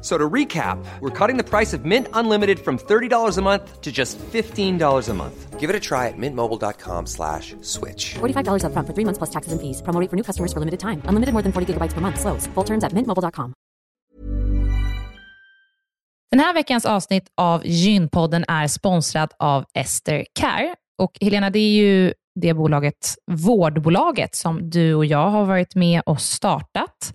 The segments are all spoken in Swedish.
So to recap, we're cutting the price of Mint Unlimited from $30 a month to just $15 a month. Give it a try at mintmobile.com slash switch. $45 up front for three months plus taxes and fees. Promo rate for new customers for limited time. Unlimited more than 40 gigabytes per month. Slows. Full terms at mintmobile.com. Den här veckans avsnitt av Gynpodden är sponsrad av Ester Care. Och Helena, det är ju det bolaget, vårdbolaget, som du och jag har varit med och startat,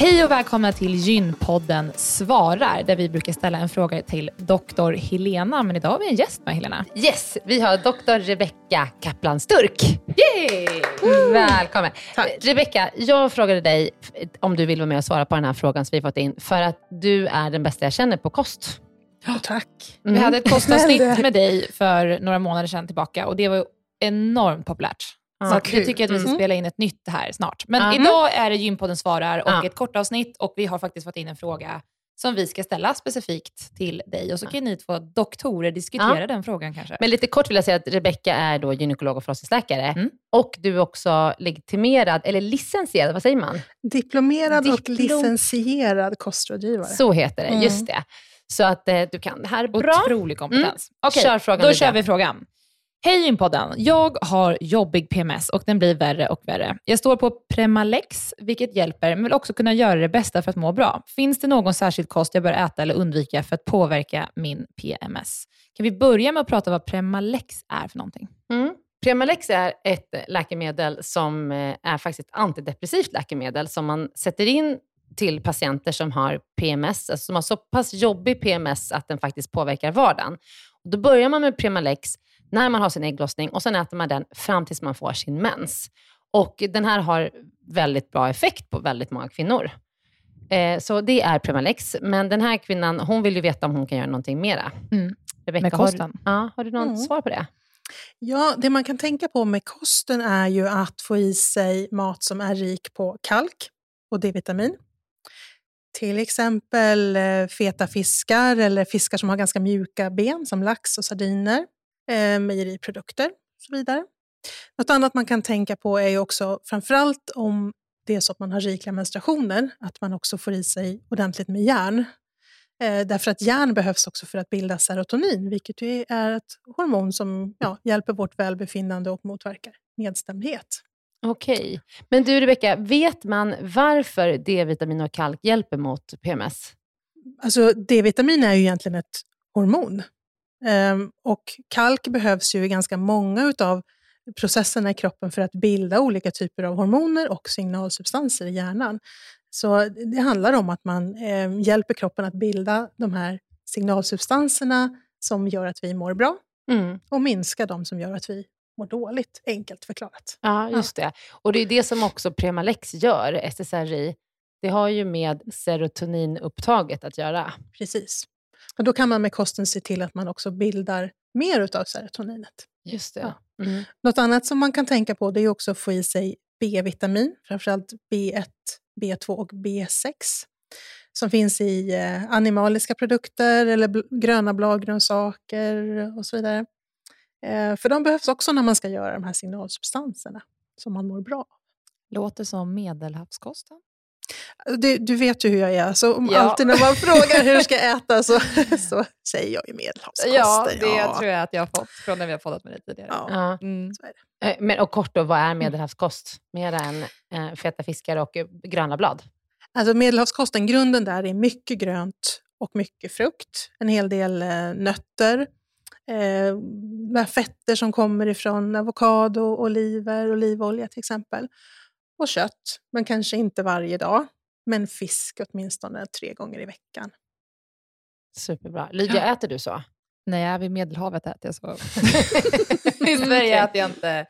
Hej och välkomna till Gynpodden svarar, där vi brukar ställa en fråga till doktor Helena. Men idag har vi en gäst med Helena. Yes, vi har doktor Rebecka Kaplan Sturk. Yay! Välkommen. Rebecka, jag frågade dig om du vill vara med och svara på den här frågan som vi fått in, för att du är den bästa jag känner på kost. Tack. Mm. Vi hade ett kostavsnitt med dig för några månader sedan tillbaka och det var enormt populärt. Så att jag tycker att vi ska mm. spela in ett nytt här snart. Men mm. idag är det Gympodden svarar och ett kort avsnitt och vi har faktiskt fått in en fråga som vi ska ställa specifikt till dig. Och så kan ni två doktorer diskutera ja. den frågan kanske. Men lite kort vill jag säga att Rebecka är då gynekolog och förlossningsläkare. Mm. Och du är också legitimerad, eller licensierad, vad säger man? Diplomerad Diplom och licensierad kostrådgivare. Så heter det, mm. just det. Så att eh, du kan det här bra. Otrolig kompetens. Mm. Okej, kör frågan då lite. kör vi frågan. Hej Gympodden! Jag har jobbig PMS och den blir värre och värre. Jag står på Premalex, vilket hjälper, men vill också kunna göra det bästa för att må bra. Finns det någon särskild kost jag bör äta eller undvika för att påverka min PMS? Kan vi börja med att prata vad Premalex är för någonting? Mm. Premalex är ett läkemedel som eh, är faktiskt ett antidepressivt läkemedel som man sätter in till patienter som har PMS, alltså som har så pass jobbig PMS att den faktiskt påverkar vardagen. Då börjar man med Premalex när man har sin ägglossning och sen äter man den fram tills man får sin mens. Och Den här har väldigt bra effekt på väldigt många kvinnor. Eh, så det är Premalex. Men den här kvinnan hon vill ju veta om hon kan göra någonting mera. Mm. Rebecca, Med har du- kosten? Ja, har du något Mm. svar på det? Ja, det man kan tänka på med kosten är ju att få i sig mat som är rik på kalk och D-vitamin. Till exempel eh, feta fiskar eller fiskar som har ganska mjuka ben som lax och sardiner, eh, mejeriprodukter och så vidare. Något annat man kan tänka på är också, framförallt om det är så att man har rikliga menstruationer, att man också får i sig ordentligt med järn. Eh, därför att järn behövs också för att bilda serotonin, vilket är ett hormon som ja, hjälper vårt välbefinnande och motverkar nedstämdhet. Okej. Men du Rebecka, vet man varför D-vitamin och kalk hjälper mot PMS? Alltså D-vitamin är ju egentligen ett hormon. Ehm, och kalk behövs ju i ganska många av processerna i kroppen för att bilda olika typer av hormoner och signalsubstanser i hjärnan. Så det handlar om att man eh, hjälper kroppen att bilda de här signalsubstanserna som gör att vi mår bra Mm. och minska de som gör att vi mår dåligt, enkelt förklarat. Ja, just det. Och det är det som också Premalex gör, SSRI. Det har ju med serotoninupptaget att göra. Precis. Och då kan man med kosten se till att man också bildar mer utav serotoninet. Just det. Mm. Något annat som man kan tänka på det är också att få i sig B-vitamin, framförallt B1, B2 och B6 som finns i eh, animaliska produkter eller gröna bladgrönsaker och så vidare. Eh, för de behövs också när man ska göra de här signalsubstanserna som man mår bra av. Låter som medelhavskosten. Du, du vet ju hur jag är, så om Ja. alltid när man frågar hur jag ska äta så, så säger jag ju medelhavskosten. Ja, det tror jag att jag har fått från när vi har poddat med dig tidigare. Ja. Ja. Mm. Så är det. Eh, Men, och kort då, vad är medelhavskost? Mer än eh, feta fiskar och gröna blad? Alltså medelhavskosten, grunden där är mycket grönt och mycket frukt. En hel del eh, nötter. Eh, med fetter som kommer ifrån avokado, oliver, olivolja till exempel. Och kött, men kanske inte varje dag. Men fisk åtminstone tre gånger i veckan. Superbra. Lydia, äter du så? När jag är vid Medelhavet äter jag så. I Sverige äter jag inte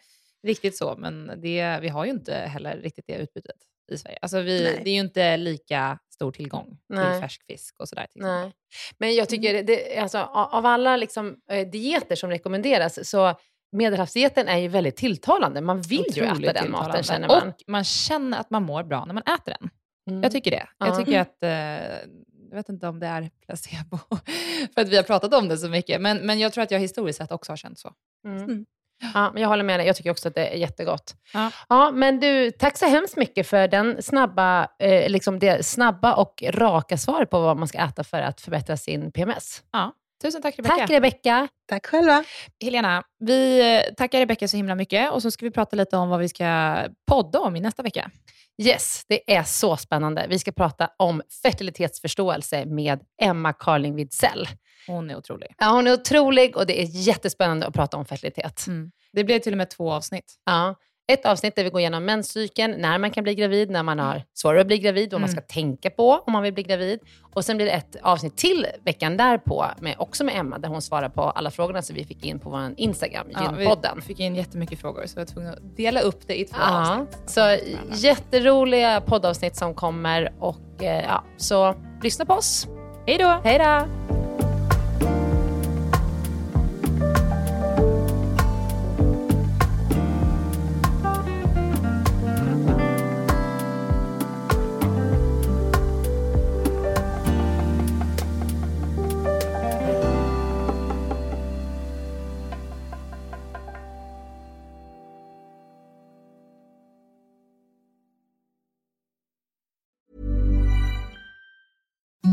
riktigt så, men det, vi har ju inte heller riktigt det utbytet i Sverige. Alltså vi, Nej. det är ju inte lika stor tillgång Nej. till färsk fisk och sådär. Nej. Men jag tycker, det, alltså, av alla liksom, eh, dieter som rekommenderas, så medelhavsdieten är ju väldigt tilltalande. Man vill ju äta Otroligt den maten, känner man. Och man känner att man mår bra när man äter den. Mm. Jag tycker det. Ja. Jag tycker att, eh, jag vet inte om det är placebo, för att vi har pratat om det så mycket, men, men jag tror att jag historiskt sett också har känt så. Mm. Mm. Ja, men jag håller med dig. Jag tycker också att det är jättegott. Ja. Ja, men du, tack så hemskt mycket för den snabba, eh, liksom det snabba och raka svaret på vad man ska äta för att förbättra sin PMS. Ja. Tusen tack Rebecka. Tack Rebecka. Tack själva! Helena, vi eh, tackar Rebecka så himla mycket och så ska vi prata lite om vad vi ska podda om i nästa vecka. Yes, det är så spännande. Vi ska prata om fertilitetsförståelse med Emma Carling Widsell. Hon är otrolig. Ja, hon är otrolig och det är jättespännande att prata om fertilitet. Mm. Det blir till och med två avsnitt. Ja. Ett avsnitt där vi går igenom menscykeln, när man kan bli gravid, när man har svårare att bli gravid, vad man ska tänka på om man vill bli gravid. Och sen blir det ett avsnitt till veckan därpå, med, också med Emma, där hon svarar på alla frågorna som vi fick in på vår Instagram, Ja, Gynpodden. vi fick in jättemycket frågor så jag var tvungen att dela upp det i två Ja, avsnitt. så jätteroliga poddavsnitt som kommer och eh, ja, så lyssna på oss. Hej då! Hej då!